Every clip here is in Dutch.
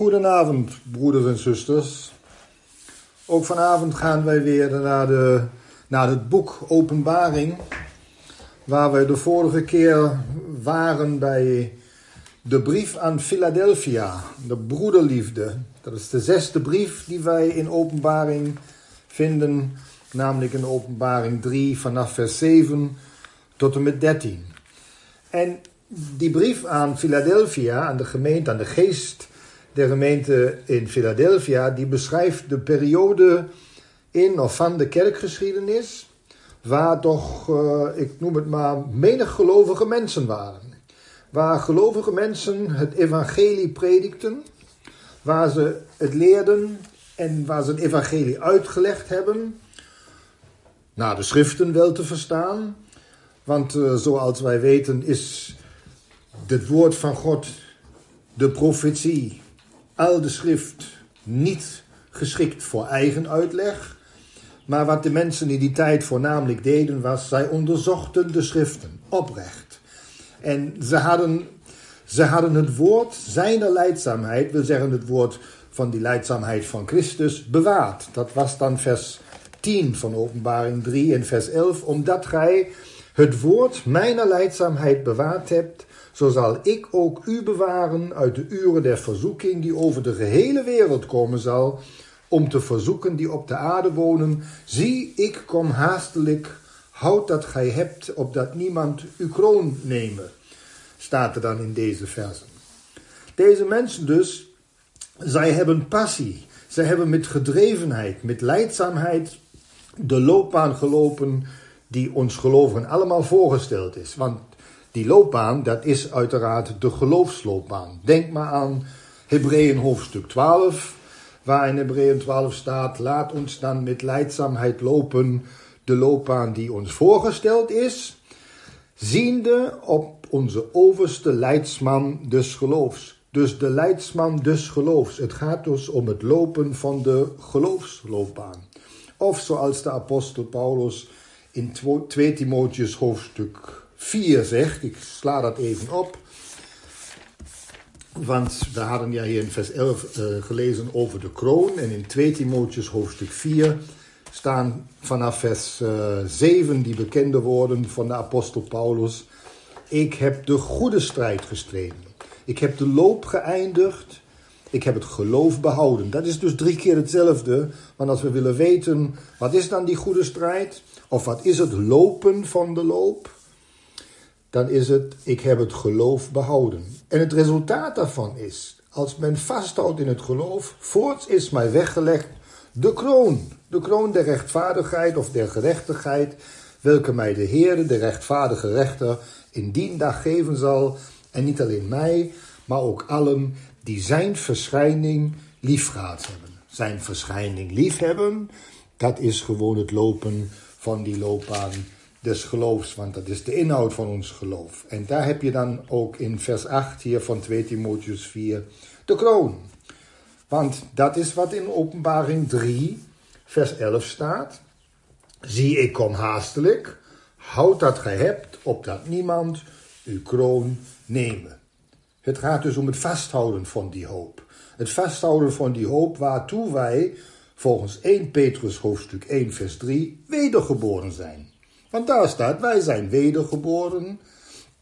Goedenavond, broeders en zusters. Ook vanavond gaan wij weer naar, de, naar het boek Openbaring, waar we de vorige keer waren bij de brief aan Philadelphia, de broederliefde. Dat is de zesde brief die wij in Openbaring vinden, namelijk in Openbaring 3 vanaf vers 7 tot en met 13. En die brief aan Philadelphia, aan de gemeente, aan de geest der gemeente in Philadelphia, die beschrijft de periode in of van de kerkgeschiedenis, waar toch, uh, ik noem het maar, menig gelovige mensen waren. Waar gelovige mensen het evangelie predikten, waar ze het leerden en waar ze het evangelie uitgelegd hebben, naar de schriften wel te verstaan. Want uh, zoals wij weten is het woord van God, de profetie, al de schrift niet geschikt voor eigen uitleg. Maar wat de mensen in die tijd voornamelijk deden was, zij onderzochten de schriften oprecht. En ze hadden, ze hadden het woord zijner leidzaamheid, wil zeggen het woord van die leidzaamheid van Christus, bewaard. Dat was dan vers 10 van openbaring 3 en vers 11. Omdat gij het woord mijner leidzaamheid bewaard hebt, zo zal ik ook u bewaren uit de uren der verzoeking die over de gehele wereld komen zal, om te verzoeken die op de aarde wonen. Zie, ik kom haastelijk, houd dat gij hebt, opdat niemand uw kroon nemen. Staat er dan in deze versen. Deze mensen dus, zij hebben passie. Zij hebben met gedrevenheid, met leidzaamheid de loopbaan gelopen die ons gelovigen allemaal voorgesteld is. Want die loopbaan, dat is uiteraard de geloofsloopbaan. Denk maar aan Hebreeën hoofdstuk 12, waar in Hebreeën 12 staat: Laat ons dan met leidzaamheid lopen de loopbaan die ons voorgesteld is, ziende op onze overste leidsman des geloofs. Dus de leidsman des geloofs. Het gaat dus om het lopen van de geloofsloopbaan. Of zoals de apostel Paulus in 2 Timotheus hoofdstuk 4 zegt. Ik sla dat even op. Want we hadden ja hier in vers 11 uh, eh, gelezen over de kroon. En in 2 Timotheus hoofdstuk 4 staan vanaf vers uh, eh, 7 die bekende woorden van de apostel Paulus. Ik heb de goede strijd gestreden. Ik heb de loop geëindigd. Ik heb het geloof behouden. Dat is dus drie keer hetzelfde. Want als we willen weten, wat is dan die goede strijd? Of wat is het lopen van de loop? Dan is het, ik heb het geloof behouden. En het resultaat daarvan is, als men vasthoudt in het geloof, voorts is mij weggelegd de kroon, de kroon der rechtvaardigheid of der gerechtigheid, welke mij de Heer, de rechtvaardige rechter, in dien dag geven zal, en niet alleen mij, maar ook allen die zijn verschijning liefgehad hebben. Zijn verschijning liefhebben, dat is gewoon het lopen van die loopbaan des geloofs, want dat is de inhoud van ons geloof. En daar heb je dan ook in vers 8 hier van 2 Timotheus 4 de kroon. Want dat is wat in openbaring 3 vers 11 staat. Zie, ik kom haastelijk, houd dat gij hebt, opdat niemand uw kroon nemen. Het gaat dus om het vasthouden van die hoop. Het vasthouden van die hoop waartoe wij volgens 1 Petrus hoofdstuk 1 vers 3 wedergeboren zijn. Want daar staat, wij zijn wedergeboren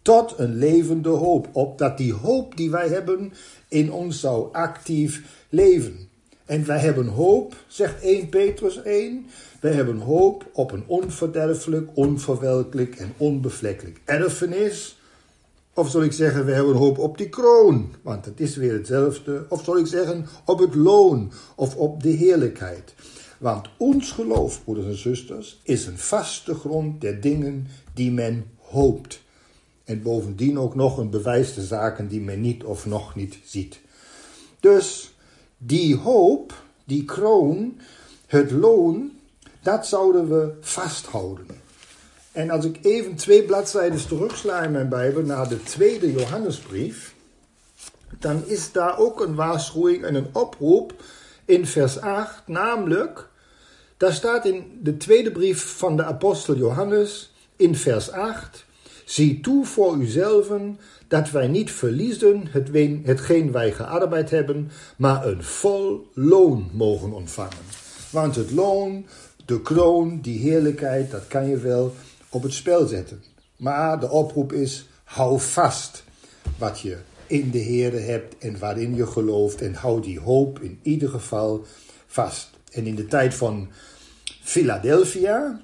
tot een levende hoop. Opdat die hoop die wij hebben in ons zou actief leven. En wij hebben hoop, zegt 1 Petrus 1, wij hebben hoop op een onverderfelijk, onverwelkelijk en onbevlekkelijk erfenis. Of zal ik zeggen, we hebben hoop op die kroon, want het is weer hetzelfde. Of zal ik zeggen, op het loon of op de heerlijkheid. Want ons geloof, broeders en zusters, is een vaste grond der dingen die men hoopt. En bovendien ook nog een bewijs de zaken die men niet of nog niet ziet. Dus die hoop, die kroon, het loon, dat zouden we vasthouden. En als ik even twee bladzijden terugsla in mijn Bijbel naar de tweede Johannesbrief, dan is daar ook een waarschuwing en een oproep in vers 8, namelijk, daar staat in de tweede brief van de apostel Johannes in vers 8, Zie toe voor uzelven dat wij niet verliezen hetgeen wij gearbeid hebben, maar een vol loon mogen ontvangen. Want het loon, de kroon, die heerlijkheid, dat kan je wel op het spel zetten. Maar de oproep is, hou vast wat je in de Heer hebt en waarin je gelooft en hou die hoop in ieder geval vast. En in de tijd van Philadelphia,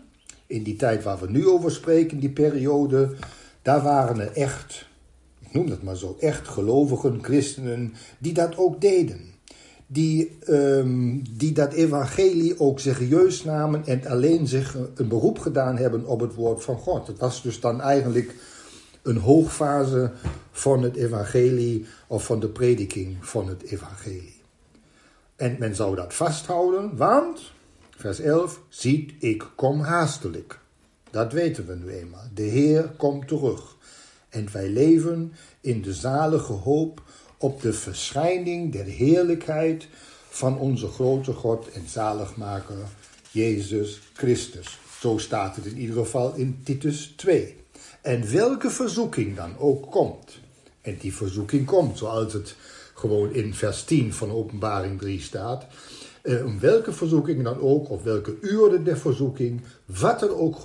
in die tijd waar we nu over spreken, die periode, daar waren er echt, ik noem dat maar zo, echt gelovigen, christenen, die dat ook deden. Die, um, die dat evangelie ook serieus namen en alleen zich een beroep gedaan hebben op het woord van God. Het was dus dan eigenlijk een hoogfase van het evangelie of van de prediking van het evangelie. En men zou dat vasthouden, want Vers 11, ziet, ik kom haastelijk. Dat weten we nu eenmaal. De Heer komt terug. En wij leven in de zalige hoop op de verschijning der heerlijkheid van onze grote God en zaligmaker, Jezus Christus. Zo staat het in ieder geval in Titus 2. En welke verzoeking dan ook komt. En die verzoeking komt, zoals het gewoon in vers 10 van Openbaring 3 staat eh, om welke verzoeking dan ook, of welke uren der verzoeking, wat er ook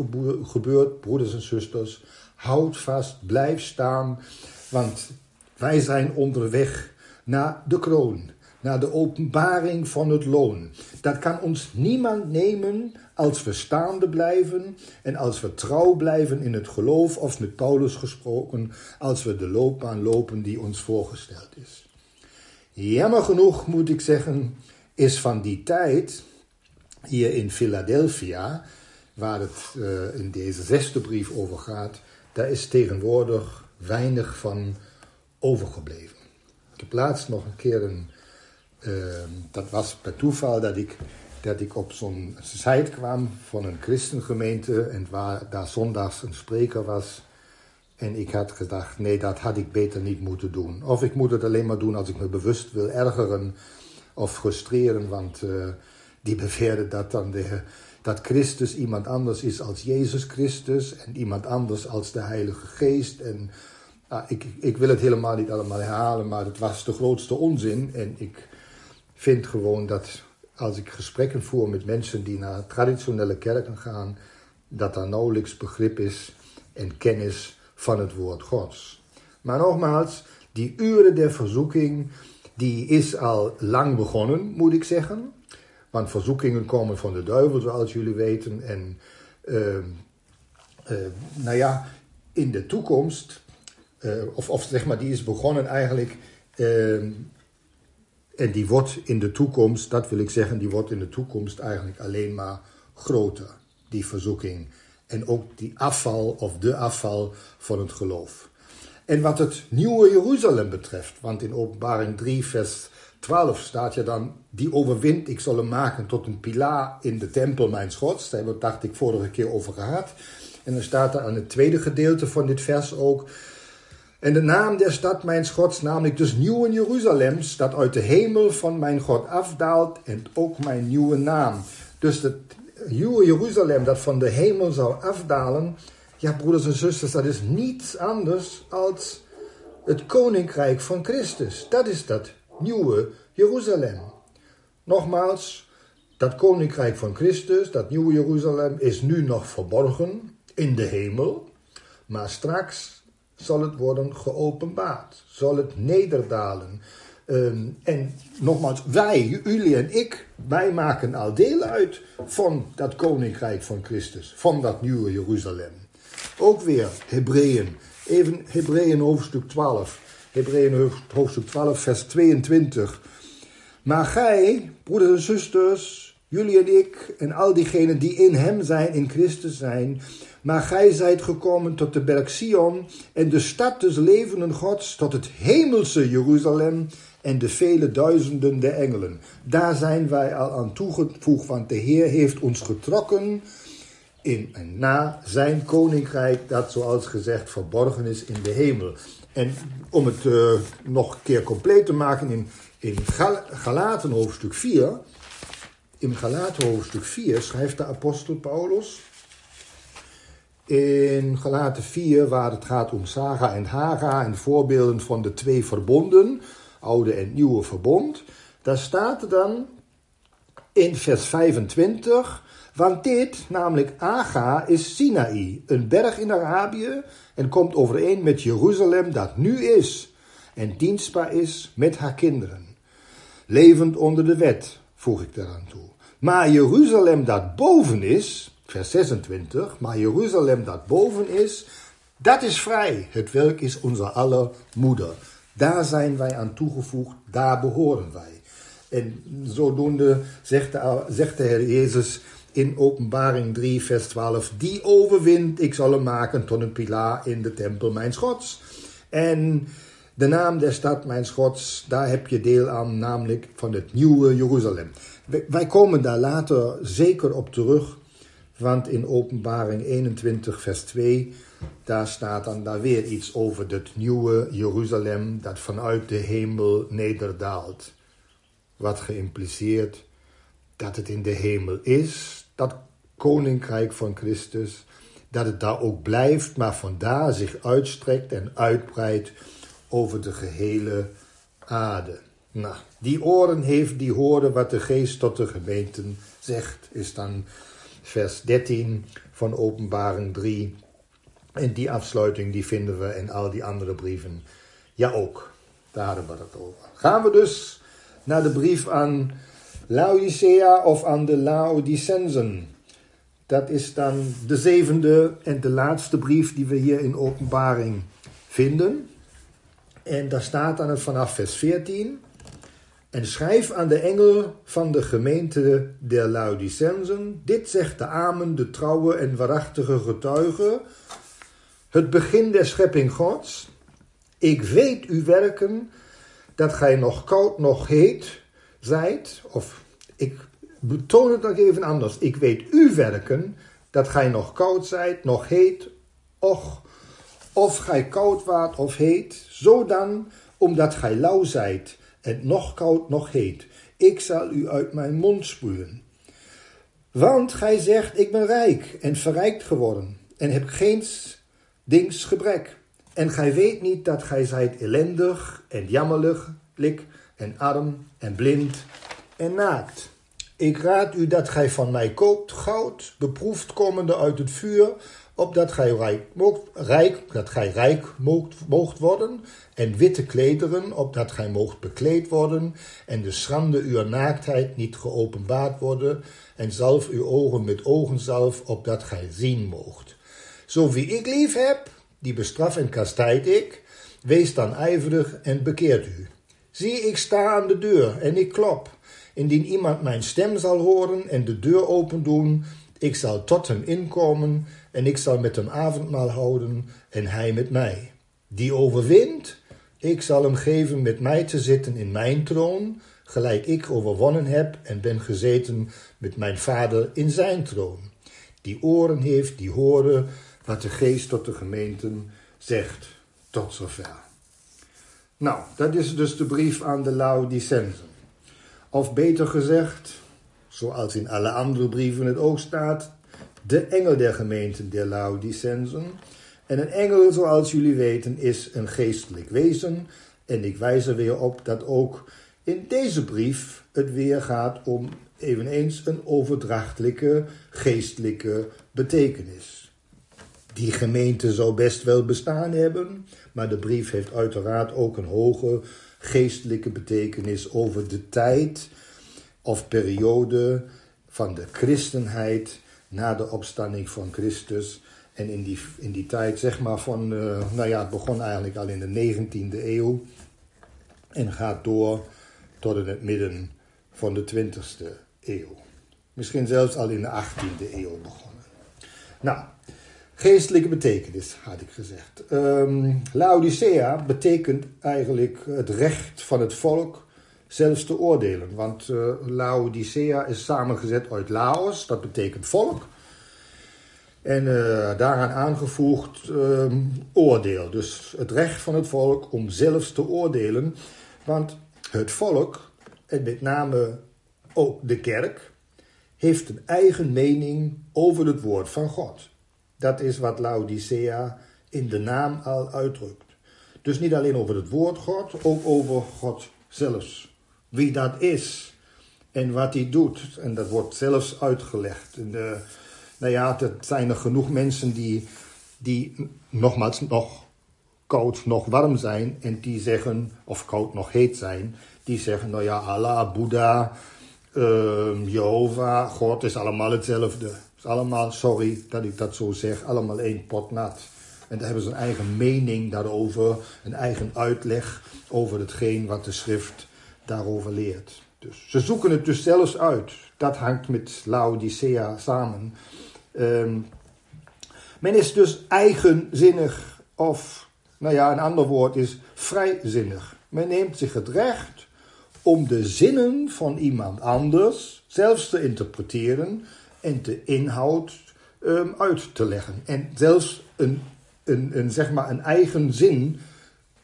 gebeurt, broeders en zusters, houd vast, blijf staan, want wij zijn onderweg naar de kroon, naar de openbaring van het loon. Dat kan ons niemand nemen als we staande blijven en als we trouw blijven in het geloof, of met Paulus gesproken, als we de loopbaan lopen die ons voorgesteld is. Jammer genoeg moet ik zeggen is van die tijd hier in Philadelphia, waar het uh, in deze zesde brief over gaat, daar is tegenwoordig weinig van overgebleven. Ik heb laatst nog een keer een, uh, dat was per toeval dat ik, dat ik op zo'n site kwam van een christengemeente en waar daar zondags een spreker was. En ik had gedacht, nee, dat had ik beter niet moeten doen. Of ik moet het alleen maar doen als ik me bewust wil ergeren of frustreren, want uh, die beweerden dat dan de, dat Christus iemand anders is als Jezus Christus en iemand anders als de Heilige Geest. En uh, ik, ik wil het helemaal niet allemaal herhalen, maar het was de grootste onzin. En ik vind gewoon dat als ik gesprekken voer met mensen die naar traditionele kerken gaan, dat daar nauwelijks begrip is en kennis van het woord Gods. Maar nogmaals, die uren der verzoeking, die is al lang begonnen, moet ik zeggen. Want verzoekingen komen van de duivel, zoals jullie weten. En uh, uh, nou ja, in de toekomst, uh, of, of zeg maar, die is begonnen eigenlijk. Ehm, en die wordt in de toekomst, dat wil ik zeggen, die wordt in de toekomst eigenlijk alleen maar groter, die verzoeking. En ook die afval of de afval van het geloof. En wat het nieuwe Jeruzalem betreft, want in openbaring 3 vers 12 staat je dan, die overwint, ik zal hem maken tot een pilaar in de tempel mijn gods. Daar hebben we dacht ik, vorige keer over gehad. En dan staat er aan het tweede gedeelte van dit vers ook, en de naam der stad mijn gods, namelijk dus nieuwe Jeruzalems, dat uit de hemel van mijn God afdaalt en ook mijn nieuwe naam. Dus het nieuwe Jeruzalem dat van de hemel zou afdalen, ja, broeders en zusters, dat is niets anders als het koninkrijk van Christus. Dat is dat nieuwe Jeruzalem. Nogmaals, dat koninkrijk van Christus, dat nieuwe Jeruzalem, is nu nog verborgen in de hemel, maar straks zal het worden geopenbaard, zal het nederdalen. Ehm, en nogmaals, wij, jullie en ik, wij maken al deel uit van dat koninkrijk van Christus, van dat nieuwe Jeruzalem. Ook weer Hebreeën. Even Hebreeën hoofdstuk 12. Hebreeën hoofdstuk 12, vers 22. Maar gij, broeders en zusters, jullie en ik en al diegenen die in hem zijn, in Christus zijn, maar gij zijt gekomen tot de berg Sion en de stad des levenden Gods, tot het hemelse Jeruzalem en de vele duizenden der engelen. Daar zijn wij al aan toegevoegd, want de Heer heeft ons getrokken in en na zijn koninkrijk, dat zoals gezegd verborgen is in de hemel. En om het uh, nog een keer compleet te maken in, in Gal Galaten hoofdstuk 4. In Galaten hoofdstuk 4 schrijft de apostel Paulus. in Galaten 4, waar het gaat om Saga en Haga en voorbeelden van de twee verbonden, oude en nieuwe verbond, daar staat dan in vers 25, want dit, namelijk Aga, is Sinaï, een berg in Arabië en komt overeen met Jeruzalem dat nu is en dienstbaar is met haar kinderen. Levend onder de wet, voeg ik daaraan toe. Maar Jeruzalem dat boven is, vers 26, maar Jeruzalem dat boven is, dat is vrij. Het welk is onze aller moeder. Daar zijn wij aan toegevoegd, daar behoren wij. En zodoende zegt de, zegt de Heer Jezus in Openbaring 3, vers 12: Die overwint, ik zal hem maken tot een pilaar in de tempel mijn Gods. En de naam der stad mijn Gods, daar heb je deel aan, namelijk van het nieuwe Jeruzalem. Wij komen daar later zeker op terug, want in Openbaring 21, vers 2, daar staat dan daar weer iets over het nieuwe Jeruzalem dat vanuit de hemel nederdaalt. Wat geïmpliceerd dat het in de hemel is, dat koninkrijk van Christus, dat het daar ook blijft, maar vandaar zich uitstrekt en uitbreidt over de gehele aarde. Nou, die oren heeft die horen wat de geest tot de gemeenten zegt, is dan vers 13 van Openbaring 3. En die afsluiting die vinden we in al die andere brieven. Ja ook, daar hadden we het over. Gaan we dus naar de brief aan Laodicea of aan de Laodicensen. Dat is dan de zevende en de laatste brief die we hier in openbaring vinden. En daar staat dan het vanaf vers 14. En schrijf aan de engel van de gemeente der Laodicensen: Dit zegt de Amen, de trouwe en waarachtige getuige, het begin der schepping Gods. Ik weet uw werken, dat gij nog koud, nog heet zijt, of ik betoon het nog even anders. Ik weet uw werken, dat gij nog koud zijt, nog heet, och, of gij koud waart of heet, zo dan, omdat gij lauw zijt en nog koud nog heet. Ik zal u uit mijn mond spuwen. Want gij zegt, ik ben rijk en verrijkt geworden en heb geen dings gebrek. En gij weet niet dat gij zijt ellendig en jammerlijk en arm en blind en naakt. Ik raad u dat gij van mij koopt goud, beproefd komende uit het vuur, opdat gij rijk, moogt, rijk, dat gij rijk moogt, worden, en witte klederen, opdat gij moogt bekleed worden, en de schande uw naaktheid niet geopenbaard worden, en zalf uw ogen met ogenzalf, opdat gij zien moogt. Zo wie ik lief heb, die bestraf en kastijd ik, wees dan ijverig en bekeert u. Zie, ik sta aan de deur en ik klop. Indien iemand mijn stem zal horen en de deur open doen, ik zal tot hem inkomen en ik zal met hem avondmaal houden en hij met mij. Die overwint, ik zal hem geven met mij te zitten in mijn troon, gelijk ik overwonnen heb en ben gezeten met mijn vader in zijn troon. Die oren heeft, die horen wat de geest tot de gemeenten zegt. Tot zover. Nou, dat is dus de brief aan de Laodicensen. Of beter gezegd, zoals in alle andere brieven het ook staat, de engel der gemeenten der Laodicensen. En een engel, zoals jullie weten, is een geestelijk wezen. En ik wijs er weer op dat ook in deze brief het weer gaat om eveneens een overdrachtelijke, geestelijke betekenis. Die gemeente zou best wel bestaan hebben, maar de brief heeft uiteraard ook een hoge geestelijke betekenis over de tijd of periode van de christenheid na de opstanding van Christus. En in die, in die tijd, zeg maar van, uh, nou ja, het begon eigenlijk al in de 19e eeuw en gaat door tot in het midden van de 20e eeuw. Misschien zelfs al in de 18e eeuw begonnen. Nou, Geestelijke betekenis, had ik gezegd. Um, Laodicea betekent eigenlijk het recht van het volk zelfs te oordelen. Want uh, Laodicea is samengezet uit Laos, dat betekent volk. En uh, daaraan aangevoegd um, oordeel. Dus het recht van het volk om zelfs te oordelen. Want het volk, en met name ook de kerk, heeft een eigen mening over het woord van God. Dat is wat Laodicea in de naam al uitdrukt. Dus niet alleen over het woord God, ook over God zelfs. Wie dat is en wat hij doet. En dat wordt zelfs uitgelegd. En de, nou ja, er zijn er genoeg mensen die, die nogmaals nog koud nog warm zijn en die zeggen, of koud nog heet zijn, die zeggen, nou ja, Allah, Boeddha, uh, Jehovah, God is allemaal hetzelfde. Is allemaal, sorry dat ik dat zo zeg, allemaal één pot nat. En daar hebben ze een eigen mening daarover, een eigen uitleg over hetgeen wat de schrift daarover leert. Dus ze zoeken het dus zelfs uit. Dat hangt met Laodicea samen. Um, men is dus eigenzinnig of, nou ja, een ander woord is vrijzinnig. Men neemt zich het recht om de zinnen van iemand anders zelfs te interpreteren en de inhoud um, uit te leggen. En zelfs een, een, een, zeg maar een eigen zin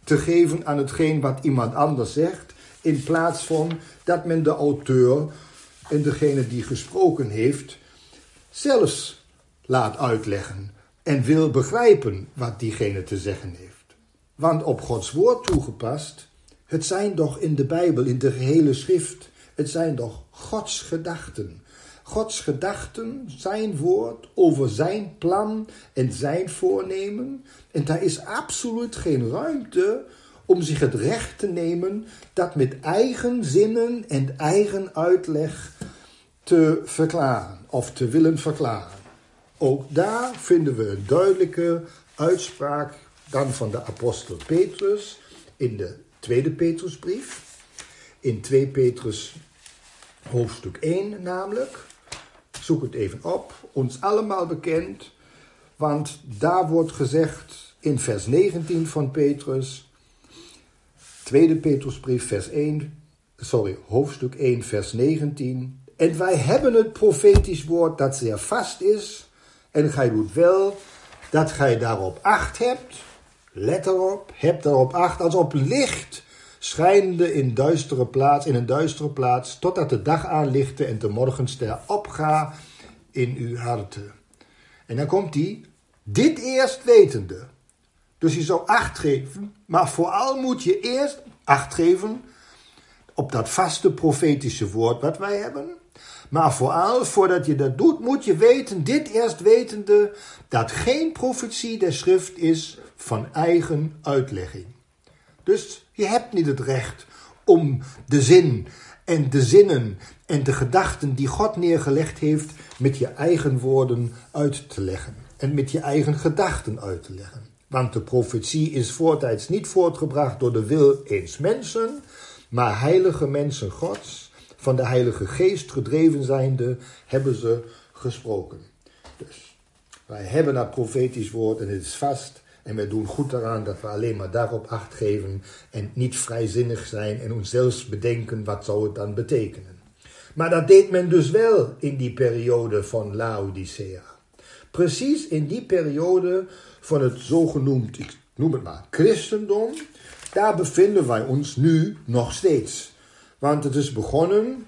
te geven aan hetgeen wat iemand anders zegt, in plaats van dat men de auteur en degene die gesproken heeft zelfs laat uitleggen en wil begrijpen wat diegene te zeggen heeft. Want op Gods woord toegepast het zijn toch in de Bijbel, in de gehele schrift, het zijn toch Gods gedachten. Gods gedachten, zijn woord over zijn plan en zijn voornemen. En daar is absoluut geen ruimte om zich het recht te nemen dat met eigen zinnen en eigen uitleg te verklaren of te willen verklaren. Ook daar vinden we een duidelijke uitspraak dan van de apostel Petrus in de tweede Petrusbrief. In 2 Petrus hoofdstuk 1 namelijk. Zoek het even op. Ons allemaal bekend. Want daar wordt gezegd in vers 19 van Petrus. Tweede Petrusbrief vers 1. Sorry, hoofdstuk 1 vers 19. En wij hebben het profetisch woord dat zeer vast is. En gij doet wel dat gij daarop acht hebt Let erop, heb daarop acht, als op licht, schijnende in, duistere plaats, in een duistere plaats, totdat de dag aanlichte en de morgenster opga in uw harten. En dan komt hij, dit eerst wetende. Dus je zou acht geven, maar vooral moet je eerst acht geven op dat vaste profetische woord wat wij hebben. Maar vooral, voordat je dat doet, moet je weten, dit eerst wetende, dat geen profetie der schrift is van eigen uitlegging. Dus je hebt niet het recht om de zin en de zinnen en de gedachten die God neergelegd heeft met je eigen woorden uit te leggen en met je eigen gedachten uit te leggen. Want de profetie is voortijds niet voortgebracht door de wil eens mensen, maar heilige mensen Gods, van de Heilige Geest gedreven zijnde, hebben ze gesproken. Dus wij hebben dat profetisch woord en het is vast en we doen goed eraan dat we alleen maar daarop acht geven en niet vrijzinnig zijn en ons zelfs bedenken wat zou het dan betekenen. Maar dat deed men dus wel in die periode van Laodicea. Precies in die periode van het zogenoemd, ik noem het maar, christendom, daar bevinden wij ons nu nog steeds. Want het is begonnen,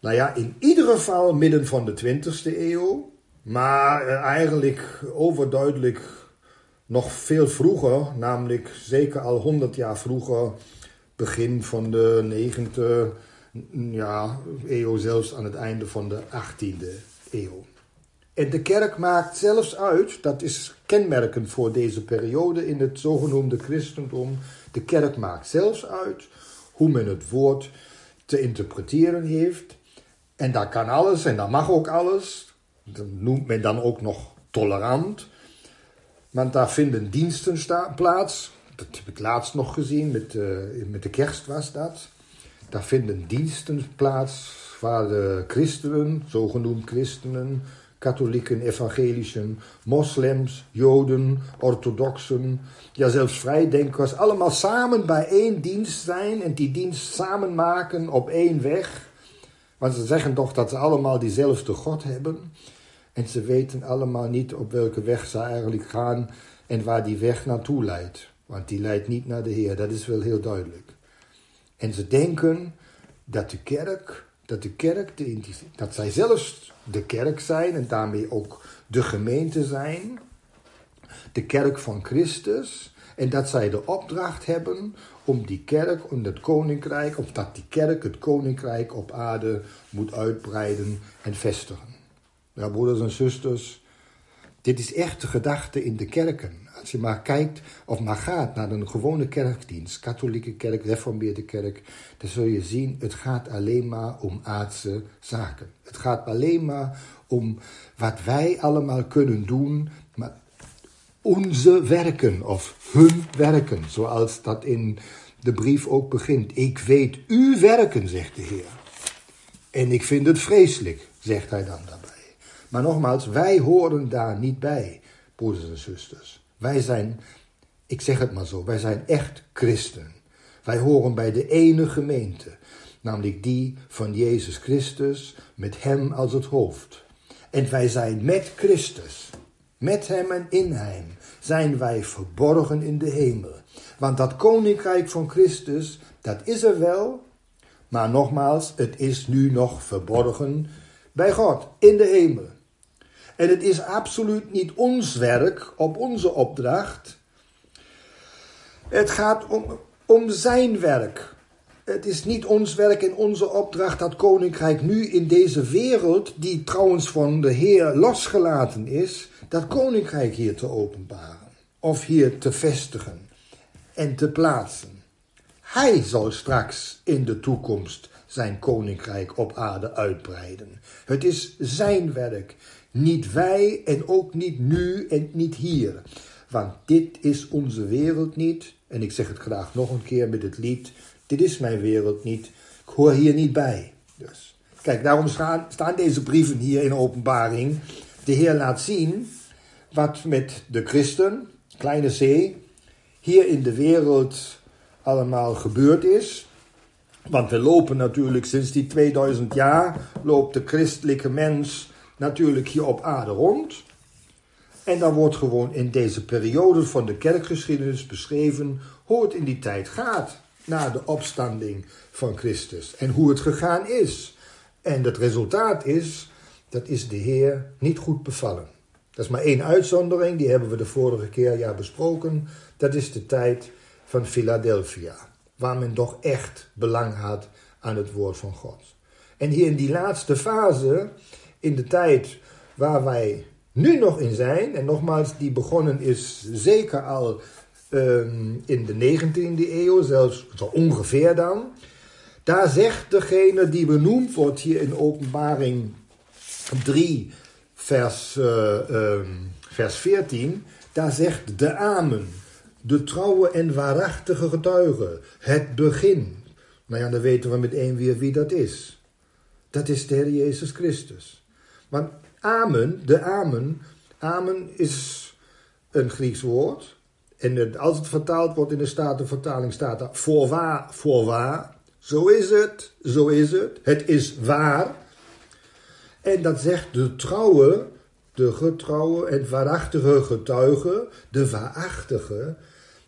nou ja, in ieder geval midden van de 20e eeuw, maar eh, eigenlijk overduidelijk nog veel vroeger, namelijk zeker al 100 jaar vroeger, begin van de 9e ja, eeuw, zelfs aan het einde van de 18e eeuw. En de kerk maakt zelfs uit, dat is kenmerkend voor deze periode in het zogenoemde christendom, de kerk maakt zelfs uit hoe men het woord te interpreteren heeft. En daar kan alles en daar mag ook alles. Dat noemt men dan ook nog tolerant. Want daar vinden diensten plaats. Dat heb ik laatst nog gezien, met, uh, met de kerst was dat. Daar vinden diensten plaats waar de christenen, zogenoemd christenen, katholieken, evangelischen, moslims, joden, orthodoxen, ja zelfs vrijdenkers, allemaal samen bij één dienst zijn en die dienst samen maken op één weg. Want ze zeggen toch dat ze allemaal diezelfde God hebben. En ze weten allemaal niet op welke weg ze eigenlijk gaan en waar die weg naartoe leidt. Want die leidt niet naar de Heer, dat is wel heel duidelijk. En ze denken dat de kerk dat de kerk, dat zij zelfs de kerk zijn en daarmee ook de gemeente zijn, de kerk van Christus, en dat zij de opdracht hebben om die kerk, om het koninkrijk, of dat die kerk het koninkrijk op aarde moet uitbreiden en vestigen. Ja, broeders en zusters, dit is echt de gedachte in de kerken. Als je maar kijkt of maar gaat naar een gewone kerkdienst, katholieke kerk, reformeerde kerk, dan zul je zien, het gaat alleen maar om aardse zaken. Het gaat alleen maar om wat wij allemaal kunnen doen, maar onze werken of hun werken, zoals dat in de brief ook begint. Ik weet uw werken, zegt de Heer. En ik vind het vreselijk, zegt hij dan. Maar nogmaals, wij horen daar niet bij, broeders en zusters. Wij zijn, ik zeg het maar zo, wij zijn echt christen. Wij horen bij de ene gemeente, namelijk die van Jezus Christus, met Hem als het hoofd. En wij zijn met Christus, met Hem en in Hem, zijn wij verborgen in de hemel. Want dat koninkrijk van Christus, dat is er wel, maar nogmaals, het is nu nog verborgen bij God in de hemel. En het is absoluut niet ons werk op onze opdracht. Het gaat om, om zijn werk. Het is niet ons werk en onze opdracht dat koninkrijk nu in deze wereld, die trouwens van de Heer losgelaten is, dat koninkrijk hier te openbaren. Of hier te vestigen en te plaatsen. Hij zal straks in de toekomst zijn koninkrijk op aarde uitbreiden. Het is zijn werk. Niet wij en ook niet nu en niet hier. Want dit is onze wereld niet. En ik zeg het graag nog een keer met het lied. Dit is mijn wereld niet. Ik hoor hier niet bij. Dus, kijk, daarom staan, deze brieven hier in openbaring. De Heer laat zien wat met de christen, kleine c, hier in de wereld allemaal gebeurd is. Want we lopen natuurlijk sinds die 2000 jaar, loopt de christelijke mens natuurlijk hier op aarde rond. En dan wordt gewoon in deze periode van de kerkgeschiedenis beschreven hoe het in die tijd gaat na de opstanding van Christus en hoe het gegaan is. En het resultaat is, dat is de Heer niet goed bevallen. Dat is maar één uitzondering, die hebben we de vorige keer ja besproken. Dat is de tijd van Philadelphia, waar men toch echt belang had aan het woord van God. En hier in die laatste fase in de tijd waar wij nu nog in zijn, en nogmaals, die begonnen is zeker al ehm, in de 19e eeuw, zelfs zo ongeveer dan. Daar zegt degene die benoemd wordt hier in Openbaring 3, vers, uh, um, vers 14, daar zegt de Amen, de trouwe en waarachtige getuige, het begin. Nou ja, dan weten we meteen weer wie dat is. Dat is de Heer Jezus Christus. Want amen, de amen, amen is een Grieks woord. En als het vertaald wordt in de Statenvertaling staat er voorwaar, voorwaar. Zo is het, zo is het. Het is waar. En dat zegt de trouwe, de getrouwe en waarachtige getuige, de waarachtige,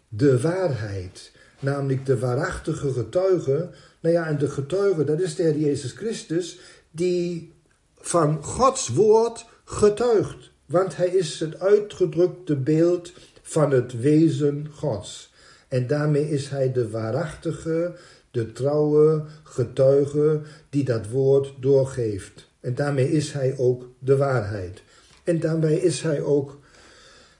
de waarheid. Namelijk de waarachtige getuige. Nou ja, en de getuige, dat is de Heer Jezus Christus, die van Gods woord getuigt. Want hij is het uitgedrukte beeld van het wezen Gods. En daarmee is hij de waarachtige, de trouwe getuige die dat woord doorgeeft. En daarmee is hij ook de waarheid. En daarmee is hij ook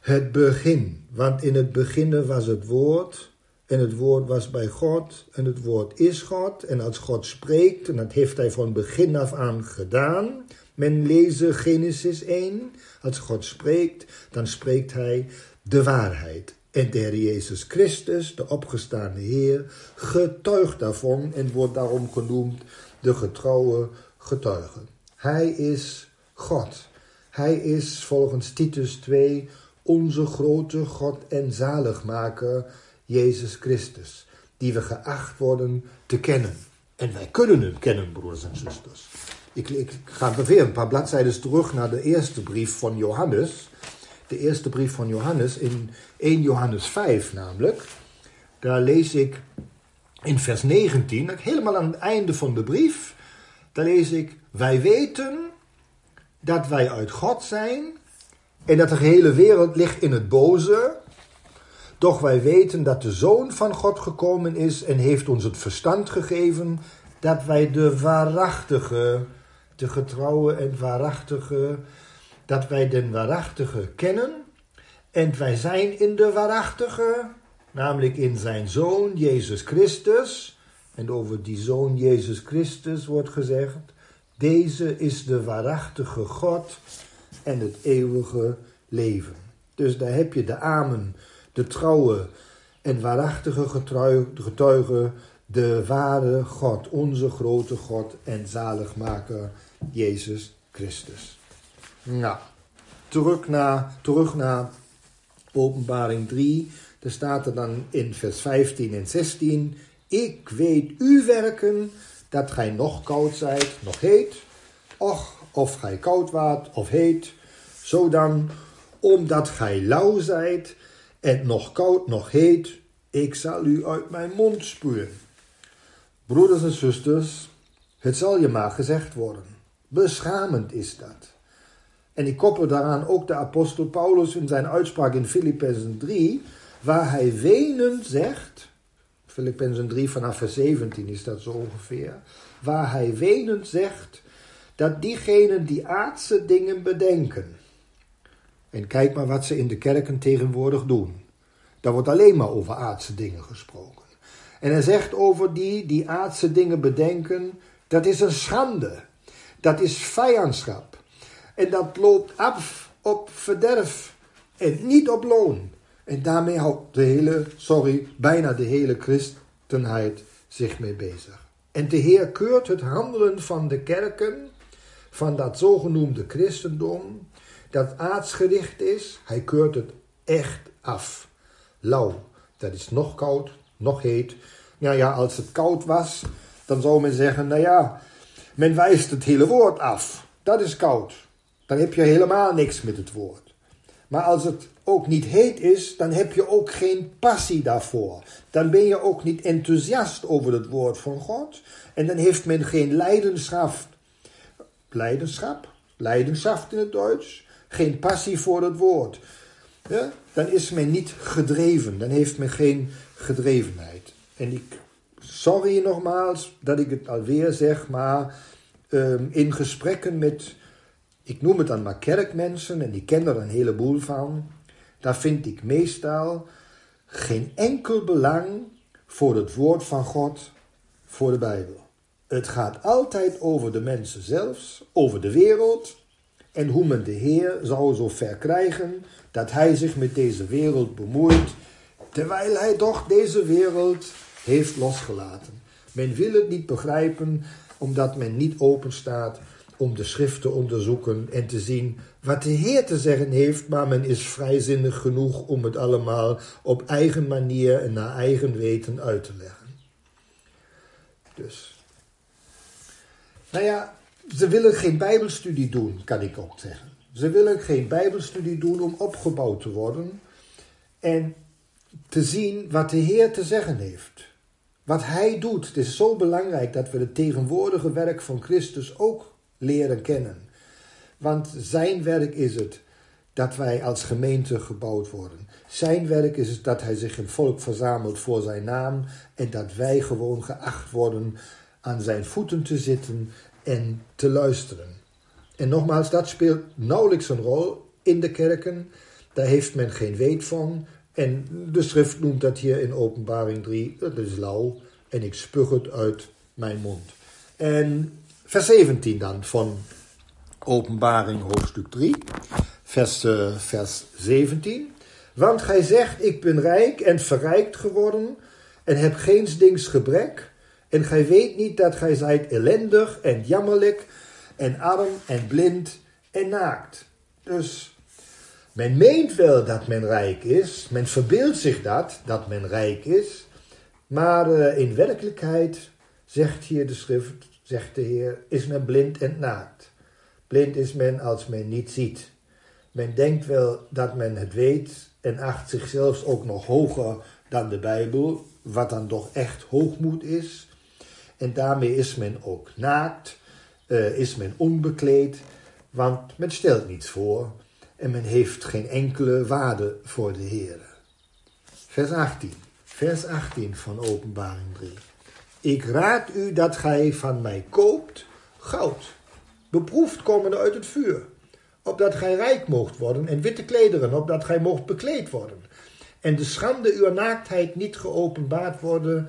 het begin. Want in het begin was het woord. En het woord was bij God. En het woord is God. En als God spreekt, en dat heeft hij van begin af aan gedaan. Men lezen Genesis 1. Als God spreekt, dan spreekt hij de waarheid. En de Heer Jezus Christus, de opgestaande Heer, getuigt daarvan en wordt daarom genoemd de getrouwe getuige. Hij is God. Hij is volgens Titus 2 onze grote God en zaligmaker, Jezus Christus, die we geacht worden te kennen. En wij kunnen hem kennen, broeders en zusters. Ik, ik ga weer een paar bladzijden terug naar de eerste brief van Johannes. De eerste brief van Johannes, in 1 Johannes 5 namelijk. Daar lees ik in vers 19, helemaal aan het einde van de brief. dan lees ik, wij weten dat wij uit God zijn en dat de hele wereld ligt in het boze. Doch wij weten dat de Zoon van God gekomen is en heeft ons het verstand gegeven dat wij de waarachtige, de getrouwe en waarachtige, dat wij den waarachtige kennen. En wij zijn in de waarachtige, namelijk in zijn Zoon Jezus Christus. En over die Zoon Jezus Christus wordt gezegd, deze is de waarachtige God en het eeuwige leven. Dus daar heb je de amen, de trouwe en waarachtige getuige, de ware God, onze grote God en zaligmaker Jezus Christus. Nou, terug naar, terug naar openbaring 3. Daar staat er dan in vers 15 en 16. Ik weet uw werken, dat gij nog koud zijt, nog heet. Och, of gij koud waart of heet. Zo dan, omdat gij lauw zijt en nog koud nog heet, ik zal u uit mijn mond spuwen. Broeders en zusters, het zal je maar gezegd worden. Beschamend is dat. En ik koppel daaraan ook de apostel Paulus in zijn uitspraak in Filippenzen 3, waar hij wenend zegt, Filippenzen 3 vanaf vers 17 is dat zo ongeveer, waar hij wenend zegt dat diegenen die aardse dingen bedenken, en kijk maar wat ze in de kerken tegenwoordig doen. Daar wordt alleen maar over aardse dingen gesproken. En hij zegt over die die aardse dingen bedenken, dat is een schande. Dat is vijandschap. En dat loopt af op verderf en niet op loon. En daarmee houdt de hele, sorry, bijna de hele christenheid zich mee bezig. En de Heer keurt het handelen van de kerken, van dat zogenoemde christendom, dat aardsgericht is, hij keurt het echt af. Lauw, dat is nog koud, nog heet. Nou ja, als het koud was, dan zou men zeggen, nou ja, men wijst het hele woord af. Dat is koud. Dan heb je helemaal niks met het woord. Maar als het ook niet heet is, dan heb je ook geen passie daarvoor. Dan ben je ook niet enthousiast over het woord van God. En dan heeft men geen leidenschap. Leidenschap? Leidenschap in het Duits geen passie voor het woord, ja, dan is men niet gedreven, dan heeft men geen gedrevenheid. En ik, sorry nogmaals dat ik het alweer zeg, maar ehm, in gesprekken met, ik noem het dan maar kerkmensen, en die kennen er een heleboel van, daar vind ik meestal geen enkel belang voor het woord van God, voor de Bijbel. Het gaat altijd over de mensen zelfs, over de wereld, en hoe men de Heer zou zo ver krijgen dat hij zich met deze wereld bemoeit, terwijl hij toch deze wereld heeft losgelaten. Men wil het niet begrijpen omdat men niet open staat om de schrift te onderzoeken en te zien wat de Heer te zeggen heeft, maar men is vrijzinnig genoeg om het allemaal op eigen manier en naar eigen weten uit te leggen. Dus. Nou ja, ze willen geen Bijbelstudie doen, kan ik ook zeggen. Ze willen geen Bijbelstudie doen om opgebouwd te worden en te zien wat de Heer te zeggen heeft. Wat Hij doet. Het is zo belangrijk dat we het tegenwoordige werk van Christus ook leren kennen. Want Zijn werk is het dat wij als gemeente gebouwd worden. Zijn werk is het dat Hij zich een volk verzamelt voor Zijn naam en dat wij gewoon geacht worden aan Zijn voeten te zitten en te luisteren. En nogmaals, dat speelt nauwelijks een rol in de kerken. Daar heeft men geen weet van. En de schrift noemt dat hier in Openbaring 3, het is lauw en ik spug het uit mijn mond. En vers 17 dan van Openbaring hoofdstuk 3, vers, uh, vers 17. Want gij zegt, ik ben rijk en verrijkt geworden en heb geen dings gebrek en gij weet niet dat gij zijt ellendig en jammerlijk en arm en blind en naakt. Dus men meent wel dat men rijk is, men verbeeldt zich dat, dat men rijk is, maar uh, in werkelijkheid, zegt hier de schrift, zegt de Heer, is men blind en naakt. Blind is men als men niet ziet. Men denkt wel dat men het weet en acht zichzelf ook nog hoger dan de Bijbel, wat dan toch echt hoogmoed is. En daarmee is men ook naakt uh, is men onbekleed, want men stelt niets voor en men heeft geen enkele waarde voor de Heer. Vers 18, vers 18 van Openbaring 3. Ik raad u dat gij van mij koopt goud, beproefd komende uit het vuur, opdat gij rijk moogt worden en witte klederen, opdat gij moogt bekleed worden. En de schande uw naaktheid niet geopenbaard worden,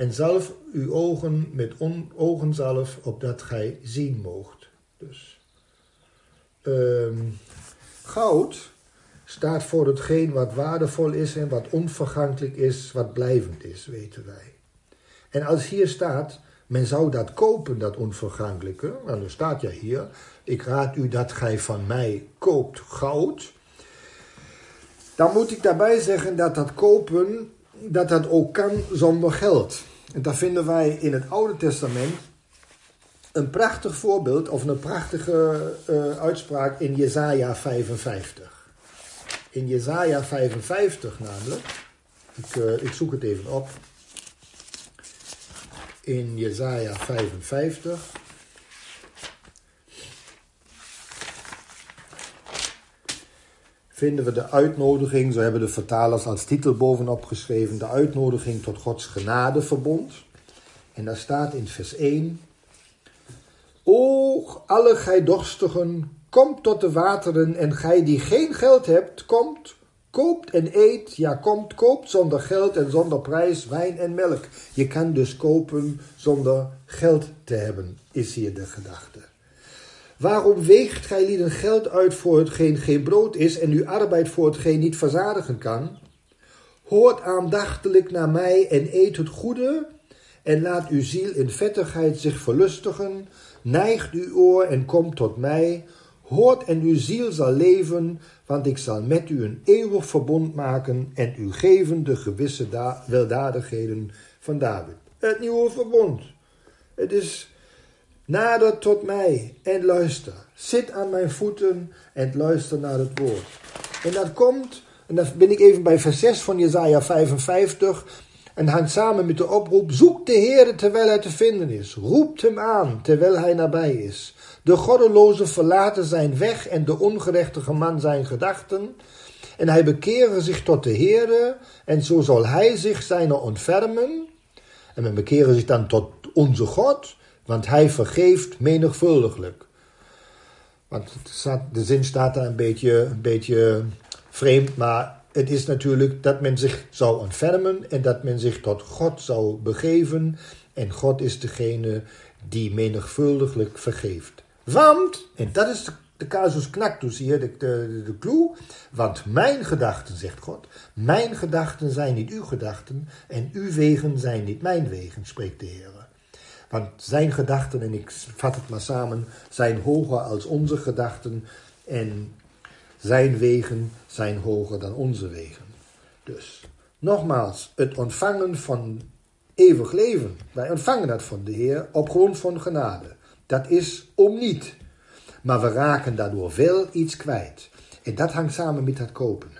en zalf uw ogen met on, ogenzalf, opdat gij zien moogt. Dus um, goud staat voor hetgeen wat waardevol is en wat onvergankelijk is, wat blijvend is, weten wij. En als hier staat, men zou dat kopen, dat onvergankelijke, nou, dan staat ja hier, ik raad u dat gij van mij koopt goud. Dan moet ik daarbij zeggen dat dat kopen, dat dat ook kan zonder geld. En daar vinden wij in het Oude Testament een prachtig voorbeeld of een prachtige uh, uitspraak in Jesaja 55. In Jesaja 55 namelijk, ik, uh, ik zoek het even op. In Jesaja 55. Vinden we de uitnodiging, zo hebben de vertalers als titel bovenop geschreven, de uitnodiging tot Gods genadeverbond. En daar staat in vers 1, O, alle gij dorstigen, komt tot de wateren, en gij die geen geld hebt, komt, koopt en eet, ja komt, koopt zonder geld en zonder prijs wijn en melk. Je kan dus kopen zonder geld te hebben, is hier de gedachte. Waarom weegt gij lieden geld uit voor hetgeen geen brood is en uw arbeid voor hetgeen niet verzadigen kan? Hoort aandachtiglijk naar mij en eet het goede en laat uw ziel in vettigheid zich verlustigen. Neigt uw oor en kom tot mij. Hoort en uw ziel zal leven, want ik zal met u een eeuwig verbond maken en u geven de gewisse weldadigheden van David. Het nieuwe verbond. Het is Nader tot mij en luister. Zit aan mijn voeten en luister naar het woord. En dat komt, en dan ben ik even bij vers 6 van Jezaja 55. En hangt samen met de oproep: Zoek de Heer terwijl hij te vinden is. Roept hem aan terwijl hij nabij is. De goddeloze verlaten zijn weg en de ongerechtige man zijn gedachten. En hij bekeren zich tot de Heere, en zo zal hij zich zijner ontfermen. En men bekeren zich dan tot onze God want hij vergeeft menigvuldiglijk. Want de zin staat daar een beetje, een beetje vreemd, maar het is natuurlijk dat men zich zou ontfermen en dat men zich tot God zou begeven. En God is degene die menigvuldiglijk vergeeft. Want, en dat is de, casus knactus hier, de, de, de clue. Want mijn gedachten, zegt God, mijn gedachten zijn niet uw gedachten en uw wegen zijn niet mijn wegen, spreekt de Heer. Want zijn gedachten, en ik vat het maar samen, zijn hoger als onze gedachten. En zijn wegen zijn hoger dan onze wegen. Dus, nogmaals, het ontvangen van eeuwig leven. Wij ontvangen dat van de Heer op grond van genade. Dat is om niet. Maar we raken daardoor wel iets kwijt. En dat hangt samen met dat kopen.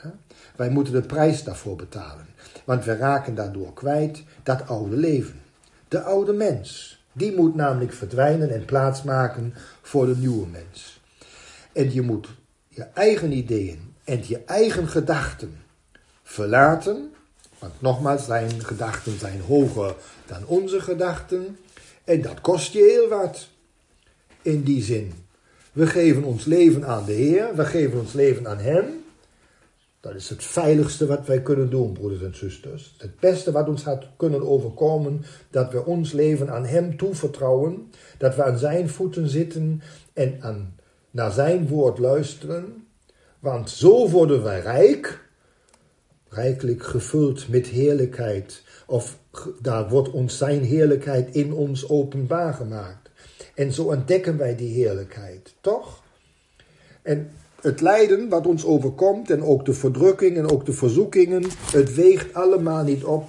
Wij moeten de prijs daarvoor betalen. Want we raken daardoor kwijt dat oude leven. De oude mens. Die moet namelijk verdwijnen en plaatsmaken voor de nieuwe mens. En je moet je eigen ideeën en je eigen gedachten verlaten. Want nogmaals, zijn gedachten zijn hoger dan onze gedachten. En dat kost je heel wat. In die zin. We geven ons leven aan de Heer. We geven ons leven aan Hem. Dat is het veiligste wat wij kunnen doen, broeders en zusters. Het beste wat ons had kunnen overkomen, dat we ons leven aan Hem toevertrouwen, dat we aan Zijn voeten zitten en aan, naar Zijn woord luisteren. Want zo worden wij rijk, rijkelijk gevuld met heerlijkheid, of daar wordt ons Zijn heerlijkheid in ons openbaar gemaakt. En zo ontdekken wij die heerlijkheid, toch? En het lijden wat ons overkomt en ook de verdrukking en ook de verzoekingen, het weegt allemaal niet op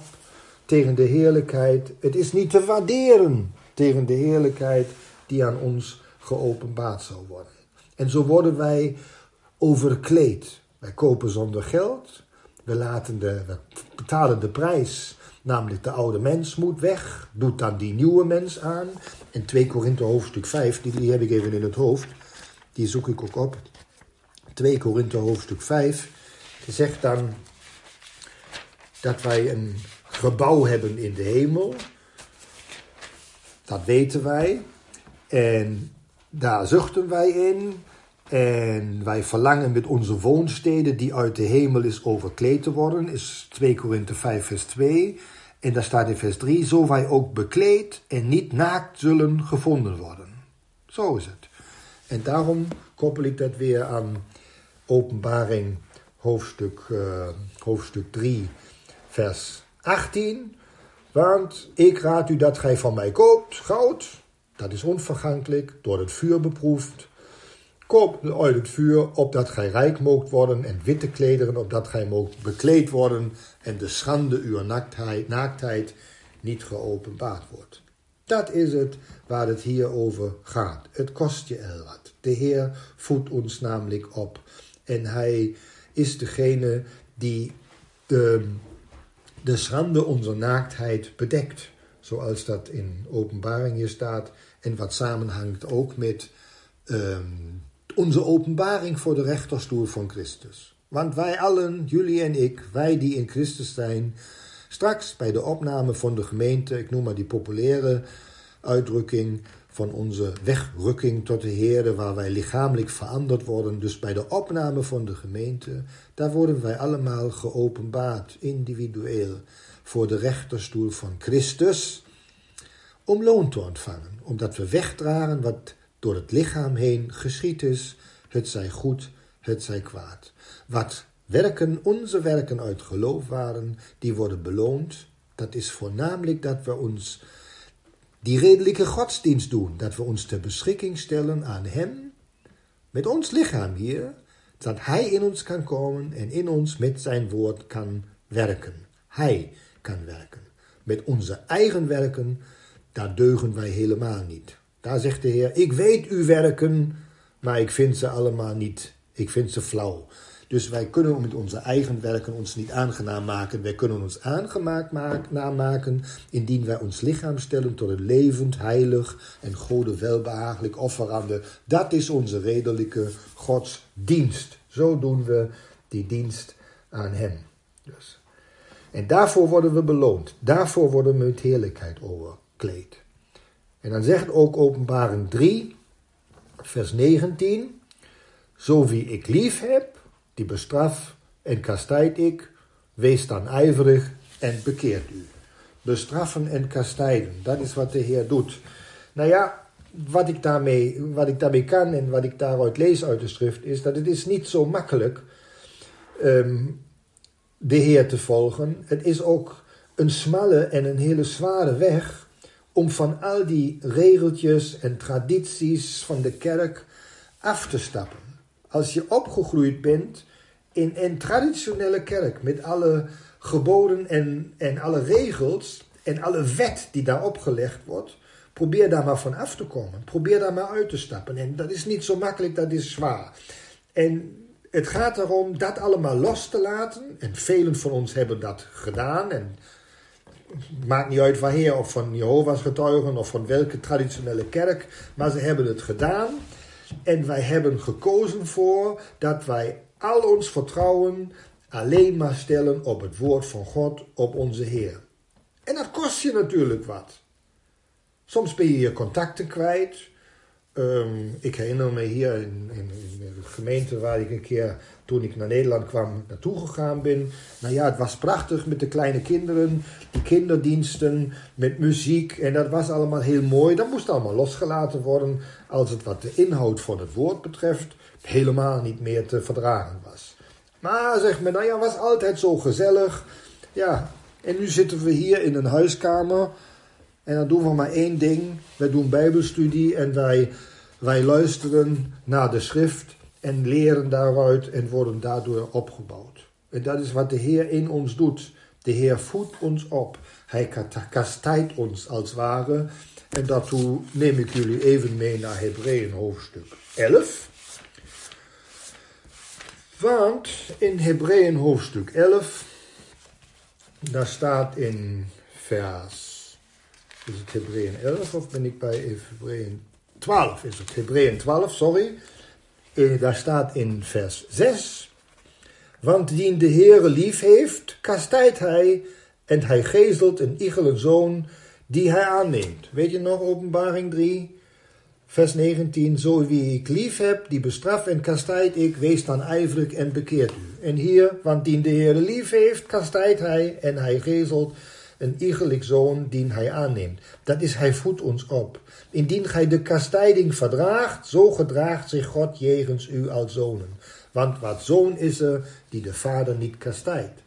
tegen de heerlijkheid. Het is niet te waarderen tegen de heerlijkheid die aan ons geopenbaard zal worden. En zo worden wij overkleed. Wij kopen zonder geld. We, laten de, we betalen de prijs Namelijk de oude mens moet weg, doet dan die nieuwe mens aan. En 2 Korinthe hoofdstuk 5, die, die heb ik even in het hoofd, die zoek ik ook op. 2 Korinthe hoofdstuk 5, die zegt dan dat wij een gebouw hebben in de hemel. Dat weten wij. En daar zuchten wij in. En wij verlangen met onze woonsteden die uit de hemel is overkleed te worden. Is 2 Korinthe 5 vers 2. En daar staat in vers 3. Zo wij ook bekleed en niet naakt zullen gevonden worden. Zo is het. En daarom koppel ik dat weer aan openbaring hoofdstuk, uh, hoofdstuk 3 vers 18. Want ik raad u dat gij van mij koopt goud, dat is onvergankelijk, door het vuur beproefd. Koop uit het vuur, opdat gij rijk moogt worden, en witte klederen, opdat gij moogt bekleed worden, en de schande uw naaktheid, naaktheid niet geopenbaard wordt. Dat is het waar het hier over gaat. Het kost je el wat. De Heer voedt ons namelijk op. En hij is degene die de de schande onze naaktheid bedekt. Zoals dat in openbaringen staat en wat samenhangt ook met um, onze openbaring voor de rechterstoel van Christus. Want wij allen, jullie en ik, wij die in Christus zijn, straks bij de opname van de gemeente, ik noem maar die populaire uitdrukking, van onze wegrukking tot de Heer, waar wij lichamelijk veranderd worden. Dus bij de opname van de gemeente, daar worden wij allemaal geopenbaard, individueel, voor de rechterstoel van Christus, om loon te ontvangen, omdat we wegdragen wat door het lichaam heen geschied is, het zij goed, het zij kwaad. Wat werken, onze werken uit geloof waren, die worden beloond. Dat is voornamelijk dat we ons die redelijke godsdienst doen, dat we ons ter beschikking stellen aan Hem, met ons lichaam hier, dat Hij in ons kan komen en in ons met zijn woord kan werken. Hij kan werken. Met onze eigen werken, daar deugen wij helemaal niet. Daar zegt de Heer, ik weet uw werken, maar ik vind ze allemaal niet. Ik vind ze flauw. Dus wij kunnen met onze eigen werken ons niet aangenaam maken. Wij kunnen ons aangemaakt maken indien wij ons lichaam stellen tot een levend, heilig en gode welbehagelijk offerande. Dat is onze redelijke godsdienst. Zo doen we die dienst aan Hem. Dus. En daarvoor worden we beloond. Daarvoor worden we met heerlijkheid overkleed. En dan zegt ook openbaring 3, vers 19. Zo wie ik lief heb, die bestraf en kastijd ik, wees dan ijverig en bekeert u. Bestraffen en kastijden, dat is wat de Heer doet. Nou ja, wat ik daarmee, wat ik daarmee kan en wat ik daaruit lees uit de schrift, is dat het is niet zo makkelijk um, de Heer te volgen. Het is ook een smalle en een hele zware weg om van al die regeltjes en tradities van de kerk af te stappen als je opgegroeid bent in een traditionele kerk met alle geboden en, en alle regels en alle wet die daar opgelegd wordt, probeer daar maar van af te komen. Probeer daar maar uit te stappen. En dat is niet zo makkelijk, dat is zwaar. En het gaat erom dat allemaal los te laten. En velen van ons hebben dat gedaan. En het maakt niet uit wanneer, of van Jehovah's getuigen of van welke traditionele kerk, maar ze hebben het gedaan. En wij hebben gekozen voor dat wij al ons vertrouwen alleen maar stellen op het woord van God, op onze Heer. En dat kost je natuurlijk wat. Soms ben je je contacten kwijt. Ehm, ik herinner me hier in, in, de gemeente waar ik een keer toen ik naar Nederland kwam naartoe gegaan ben. Nou ja, het was prachtig met de kleine kinderen, die kinderdiensten, met muziek en dat was allemaal heel mooi. Dat moest allemaal losgelaten worden als het wat de inhoud van het woord betreft helemaal niet meer te verdragen was. Maar zeg maar, nou ja, was altijd zo gezellig. Ja, en nu zitten we hier in een huiskamer en dan doen we maar één ding. Wij doen bijbelstudie en wij, wij luisteren naar de schrift en leren daaruit en worden daardoor opgebouwd. En dat is wat de Heer in ons doet. De Heer voedt ons op. Hij kastijdt ons als ware. En daartoe neem ik jullie even mee naar Hebreeën hoofdstuk 11. Want in Hebreeën hoofdstuk 11 daar staat in vers, is het Hebreeën 11 of ben ik bij Hebreeën 12? Is het Hebreeën 12, sorry. Eh, daar staat in vers 6. Want die de Heere lief heeft, kastijdt hij en hij gezelt een iegelijke zoon die hij aanneemt. Weet je nog, openbaring 3, vers 19. Zo wie ik lief heb, die bestraf en kastijd ik, wees dan ijverig en bekeert u. En hier, want die de Heere lief heeft, kastijdt hij en hij gezelt een iegelijk zoon die hij aanneemt. Dat is, hij voedt ons op. Indien gij de kastijding verdraagt, zo gedraagt zich God jegens u als zonen. Want wat zoon is er die de vader niet kastijdt.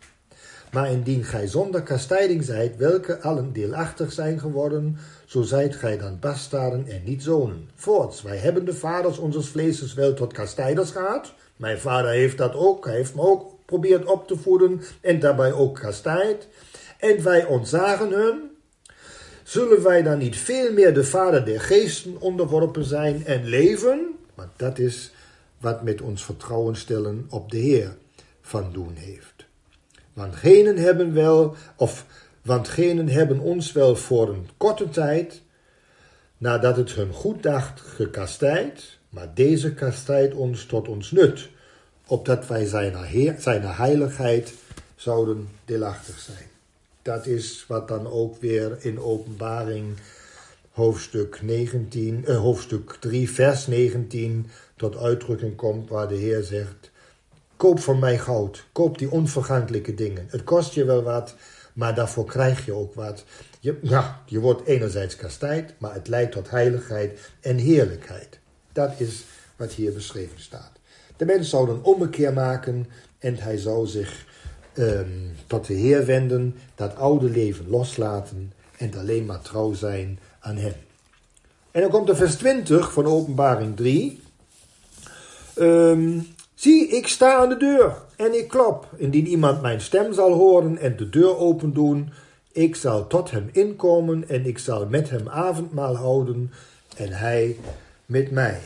Maar indien gij zonder kastijding zijt, welke allen deelachtig zijn geworden, zo zijt gij dan bastarden en niet zonen. Voorts, wij hebben de vaders onze vleeses wel tot kastijders gehad. Mijn vader heeft dat ook, hij heeft me ook probeerd op te voeden en daarbij ook kastijd. En wij ontzagen hun. Zullen wij dan niet veel meer de vader der geesten onderworpen zijn en leven? Want dat is wat met ons vertrouwen stellen op de Heer van doen heeft. Want genen hebben wel, of want genen hebben ons wel voor een korte tijd, nadat het hun goed dacht, gekastijd, maar deze kastijdt ons tot ons nut, opdat wij zijn heiligheid zouden deelachtig zijn. Dat is wat dan ook weer in openbaring hoofdstuk, 19, eh, hoofdstuk 3, vers 19 tot uitdrukking komt, waar de Heer zegt, koop van mij goud, koop die onvergankelijke dingen. Het kost je wel wat, maar daarvoor krijg je ook wat. Je, ja, je wordt enerzijds kastijd, maar het leidt tot heiligheid en heerlijkheid. Dat is wat hier beschreven staat. De mens zou een ommekeer maken en hij zou zich um, tot de Heer wenden, dat oude leven loslaten en alleen maar trouw zijn aan Hem. En dan komt de vers 20 van openbaring 3. Um, Zie, ik sta aan de deur en ik klop. Indien iemand mijn stem zal horen en de deur open doen, ik zal tot hem inkomen en ik zal met hem avondmaal houden en hij met mij.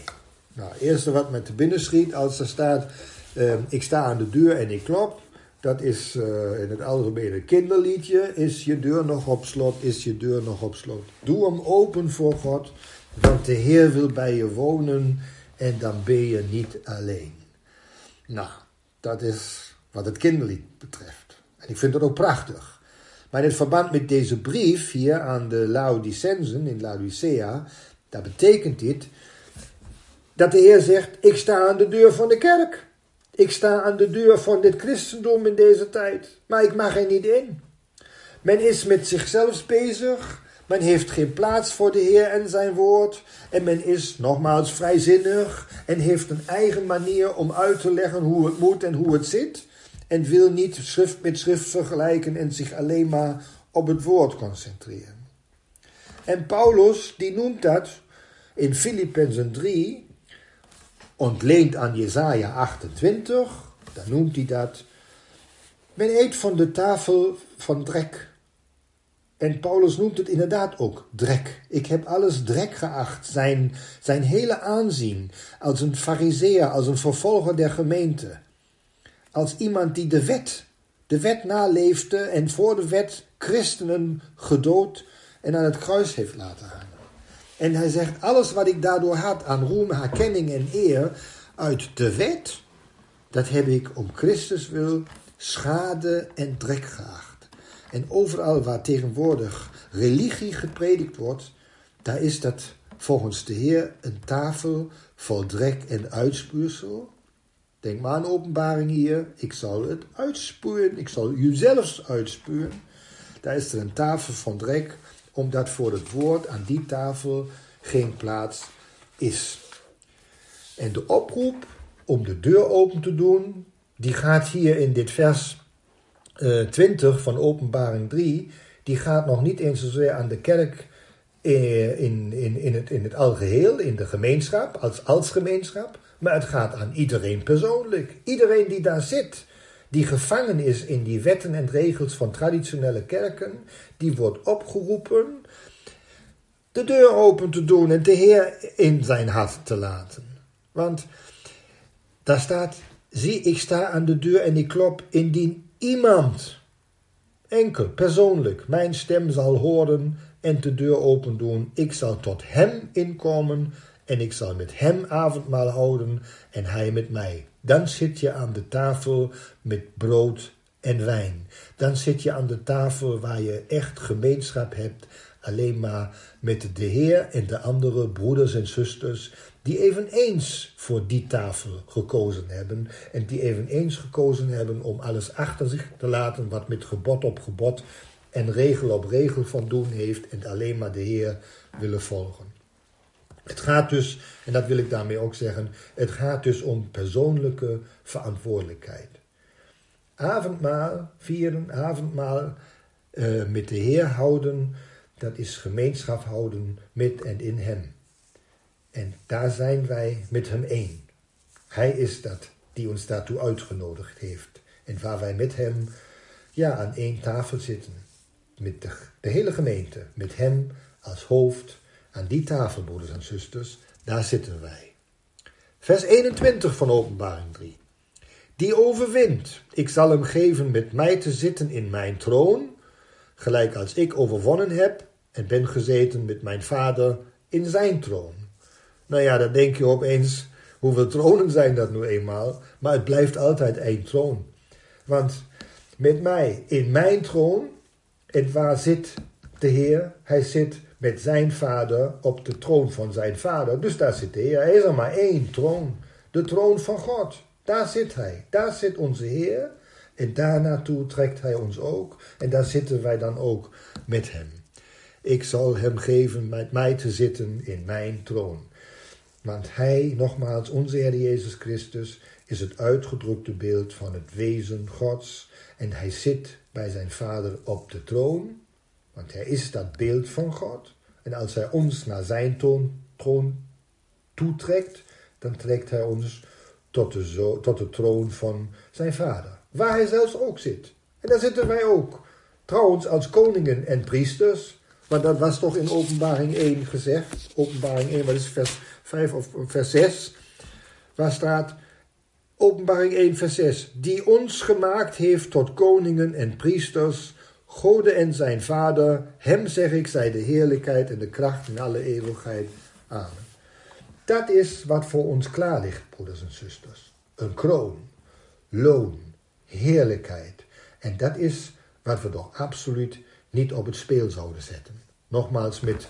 Nou, het eerste wat me te binnen schiet als er staat, uh, ik sta aan de deur en ik klop. Dat is uh, in het algemene kinderliedje. Is je deur nog op slot? Is je deur nog op slot? Doe hem open voor God, want de Heer wil bij je wonen en dan ben je niet alleen. Nou, dat is wat het kinderlied betreft. En ik vind dat ook prachtig. Maar in verband met deze brief hier aan de Laodicensen in Laodicea, dat betekent dit dat de Heer zegt: Ik sta aan de deur van de kerk. Ik sta aan de deur van dit christendom in deze tijd, maar ik mag er niet in. Men is met zichzelf bezig. Men heeft geen plaats voor de Heer en zijn woord. En men is nogmaals vrijzinnig en heeft een eigen manier om uit te leggen hoe het moet en hoe het zit. En wil niet schrift met schrift vergelijken en zich alleen maar op het woord concentreren. En Paulus die noemt dat in Filippenzen 3 ontleend aan Jesaja 28, dan noemt hij dat. Men eet van de tafel van drek. En Paulus noemt het inderdaad ook drek. Ik heb alles drek geacht. Zijn, zijn hele aanzien als een fariseer, als een vervolger der gemeente. Als iemand die de wet, de wet naleefde en voor de wet christenen gedood en aan het kruis heeft laten hangen. En hij zegt, alles wat ik daardoor had aan roem, herkenning en eer uit de wet, dat heb ik om Christus wil schade en drek geacht. En overal waar tegenwoordig religie gepredikt wordt, daar is dat volgens de Heer een tafel vol drek en uitspuursel. Denk maar aan openbaring hier. Ik zal het uitspuwen. Ik zal u zelfs uitspuwen. Daar is er een tafel van drek omdat voor het woord aan die tafel geen plaats is. En de oproep om de deur open te doen, die gaat hier in dit vers uh, eh, 20 van Openbaring 3, die gaat nog niet eens zozeer aan de kerk in, in, in, het, in het algeheel, in de gemeenschap, als, als gemeenschap, maar het gaat aan iedereen persoonlijk. Iedereen die daar zit, die gevangen is in die wetten en regels van traditionele kerken, die wordt opgeroepen de deur open te doen en de Heer in zijn hart te laten. Want daar staat, zie ik sta aan de deur en ik klop indien iemand, enkel, persoonlijk, mijn stem zal horen en de deur open doen. Ik zal tot hem inkomen en ik zal met hem avondmaal houden en hij met mij. Dan zit je aan de tafel met brood en wijn. Dan zit je aan de tafel waar je echt gemeenschap hebt, alleen maar met de Heer en de andere broeders en zusters die eveneens voor die tafel gekozen hebben en die eveneens gekozen hebben om alles achter zich te laten wat met gebod op gebod en regel op regel van doen heeft en alleen maar de Heer willen volgen. Het gaat dus, en dat wil ik daarmee ook zeggen, het gaat dus om persoonlijke verantwoordelijkheid. Avondmaal vieren, avondmaal uh, met de Heer houden, dat is gemeenschap houden met en in Hem. En daar zijn wij met Hem één. Hij is dat die ons daartoe uitgenodigd heeft. En waar wij met Hem ja, aan één tafel zitten. Met de hele gemeente, met Hem als hoofd. Aan die tafel, broeders en zusters, daar zitten wij. Vers 21 van Openbaring 3. Die overwint, ik zal hem geven met mij te zitten in mijn troon, gelijk als ik overwonnen heb en ben gezeten met mijn vader in zijn troon. Nou ja, dan denk je opeens, hoeveel tronen zijn dat nu eenmaal? Maar het blijft altijd één troon. Want met mij in mijn troon, en waar zit de Heer? Hij zit met zijn vader op de troon van zijn vader. Dus daar zit. Hij is er maar één troon. De troon van God. Daar zit hij. Daar zit onze Heer. En daar naartoe trekt hij ons ook. En daar zitten wij dan ook met hem. Ik zal hem geven met mij te zitten in mijn troon. Want hij, nogmaals, onze Heer Jezus Christus, is het uitgedrukte beeld van het wezen Gods. En hij zit bij zijn Vader op de troon. Want hij is dat beeld van God. En als hij ons naar zijn troon, toetrekt, dan trekt hij ons tot de, zo, tot de troon van zijn vader. Waar hij zelfs ook zit. En daar zitten wij ook. Trouwens, als koningen en priesters. Want dat was toch in openbaring 1 gezegd. Openbaring 1, wat is vers 5 of vers 6. Waar staat, openbaring 1 vers 6. Die ons gemaakt heeft tot koningen en priesters Gode en zijn Vader, hem zeg ik, zij de heerlijkheid en de kracht in alle eeuwigheid. Amen. Dat is wat voor ons klaar ligt, broeders en zusters. Een kroon, loon, heerlijkheid. En dat is wat we toch absoluut niet op het speel zouden zetten. Nogmaals met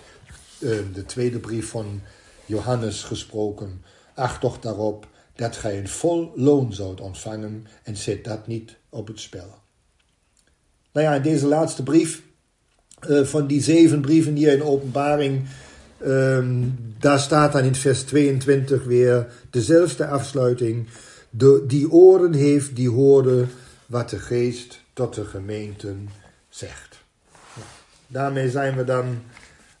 uh, de tweede brief van Johannes gesproken. Acht toch daarop dat gij een vol loon zoudt ontvangen en zet dat niet op het spel. Nou ja, deze laatste brief, uh, van die zeven brieven hier in openbaring, um, daar staat dan in vers 22 weer dezelfde afsluiting. De, die oren heeft, die horen wat de geest tot de gemeenten zegt. daarmee zijn we dan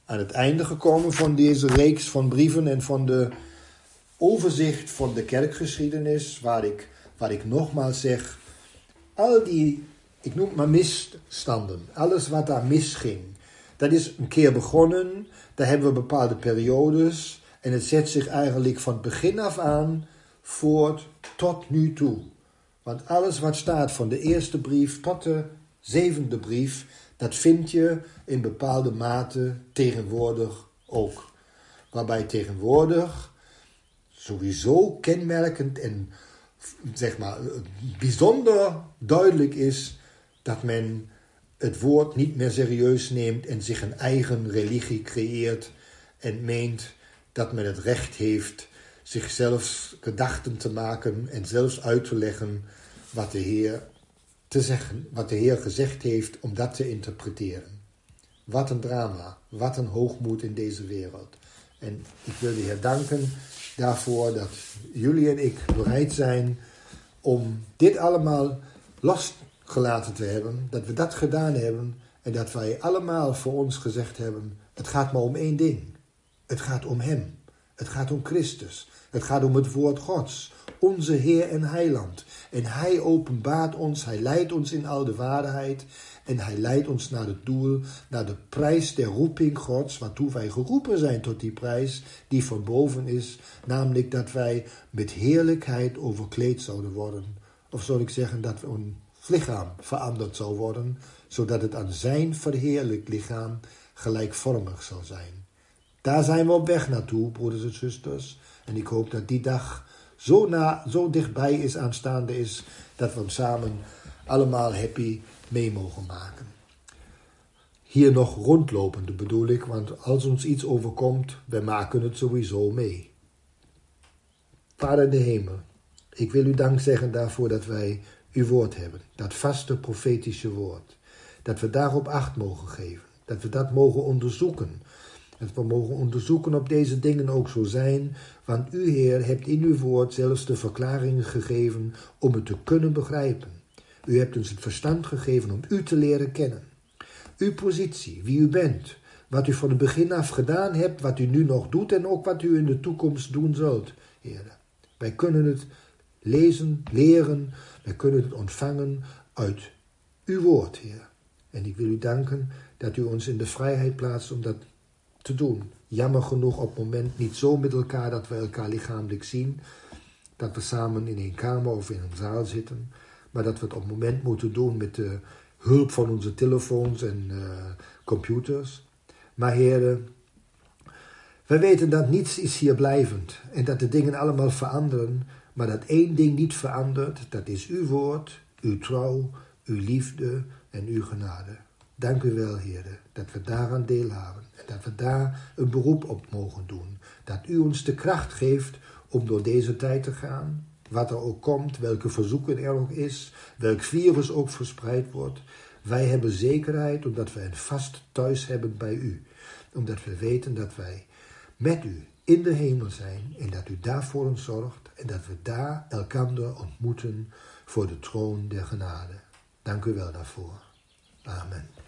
aan het einde gekomen van deze reeks van brieven en van de overzicht van de kerkgeschiedenis, waar ik, waar ik nogmaals zeg, al die ik noem maar misstanden. Alles wat daar misging. Dat is een keer begonnen, daar hebben we bepaalde periodes en het zet zich eigenlijk van begin af aan voort tot nu toe. Want alles wat staat van de eerste brief tot de zevende brief, dat vind je in bepaalde mate tegenwoordig ook. Waarbij tegenwoordig sowieso kenmerkend en zeg maar bijzonder duidelijk is dat men het woord niet meer serieus neemt en zich een eigen religie creëert en meent dat men het recht heeft zichzelf gedachten te maken en zelfs uit te leggen wat de Heer te zeggen, wat de Heer gezegd heeft om dat te interpreteren. Wat een drama, wat een hoogmoed in deze wereld. En ik wil de Heer danken daarvoor dat jullie en ik bereid zijn om dit allemaal los gelaten te hebben, dat we dat gedaan hebben en dat wij allemaal voor ons gezegd hebben, het gaat maar om één ding. Het gaat om Hem. Het gaat om Christus. Het gaat om het woord Gods, onze Heer en Heiland. En Hij openbaart ons, Hij leidt ons in al de waarheid en Hij leidt ons naar het doel, naar de prijs der roeping Gods, waartoe wij geroepen zijn tot die prijs die van boven is, namelijk dat wij met heerlijkheid overkleed zouden worden. Of zal ik zeggen dat we lichaam veranderd zou worden, zodat het aan zijn verheerlijk lichaam gelijkvormig zal zijn. Daar zijn we op weg naartoe, broeders en zusters. En ik hoop dat die dag zo, na, zo dichtbij is aanstaande is, dat we hem samen allemaal happy mee mogen maken. Hier nog rondlopende bedoel ik, want als ons iets overkomt, wij maken het sowieso mee. Vader de hemel, ik wil u dank zeggen daarvoor dat wij uw woord hebben, dat vaste profetische woord. Dat we daarop acht mogen geven, dat we dat mogen onderzoeken. Dat we mogen onderzoeken of deze dingen ook zo zijn, want u, Heer, hebt in uw woord zelfs de verklaringen gegeven om het te kunnen begrijpen. U hebt ons het verstand gegeven om u te leren kennen. Uw positie, wie u bent, wat u van het begin af gedaan hebt, wat u nu nog doet en ook wat u in de toekomst doen zult, Heer. Wij kunnen het lezen, leren, wij kunnen het ontvangen uit uw woord, Heer. En ik wil u danken dat u ons in de vrijheid plaatst om dat te doen. Jammer genoeg op het moment niet zo met elkaar dat we elkaar lichamelijk zien, dat we samen in een kamer of in een zaal zitten, maar dat we het op het moment moeten doen met de hulp van onze telefoons en uh, computers. Maar heren, wij weten dat niets is hier blijvend en dat de dingen allemaal veranderen, maar dat één ding niet verandert, dat is uw woord, uw trouw, uw liefde en uw genade. Dank u wel, heren, dat we daaraan deel hebben en dat we daar een beroep op mogen doen. Dat u ons de kracht geeft om door deze tijd te gaan, wat er ook komt, welke verzoeken er ook is, welk virus ook verspreid wordt. Wij hebben zekerheid omdat we een vast thuis hebben bij u. Omdat we weten dat wij met u in de hemel zijn en dat u daar voor ons zorgt en dat we daar elkander ontmoeten voor de troon der genade. Dank u wel daarvoor. Amen.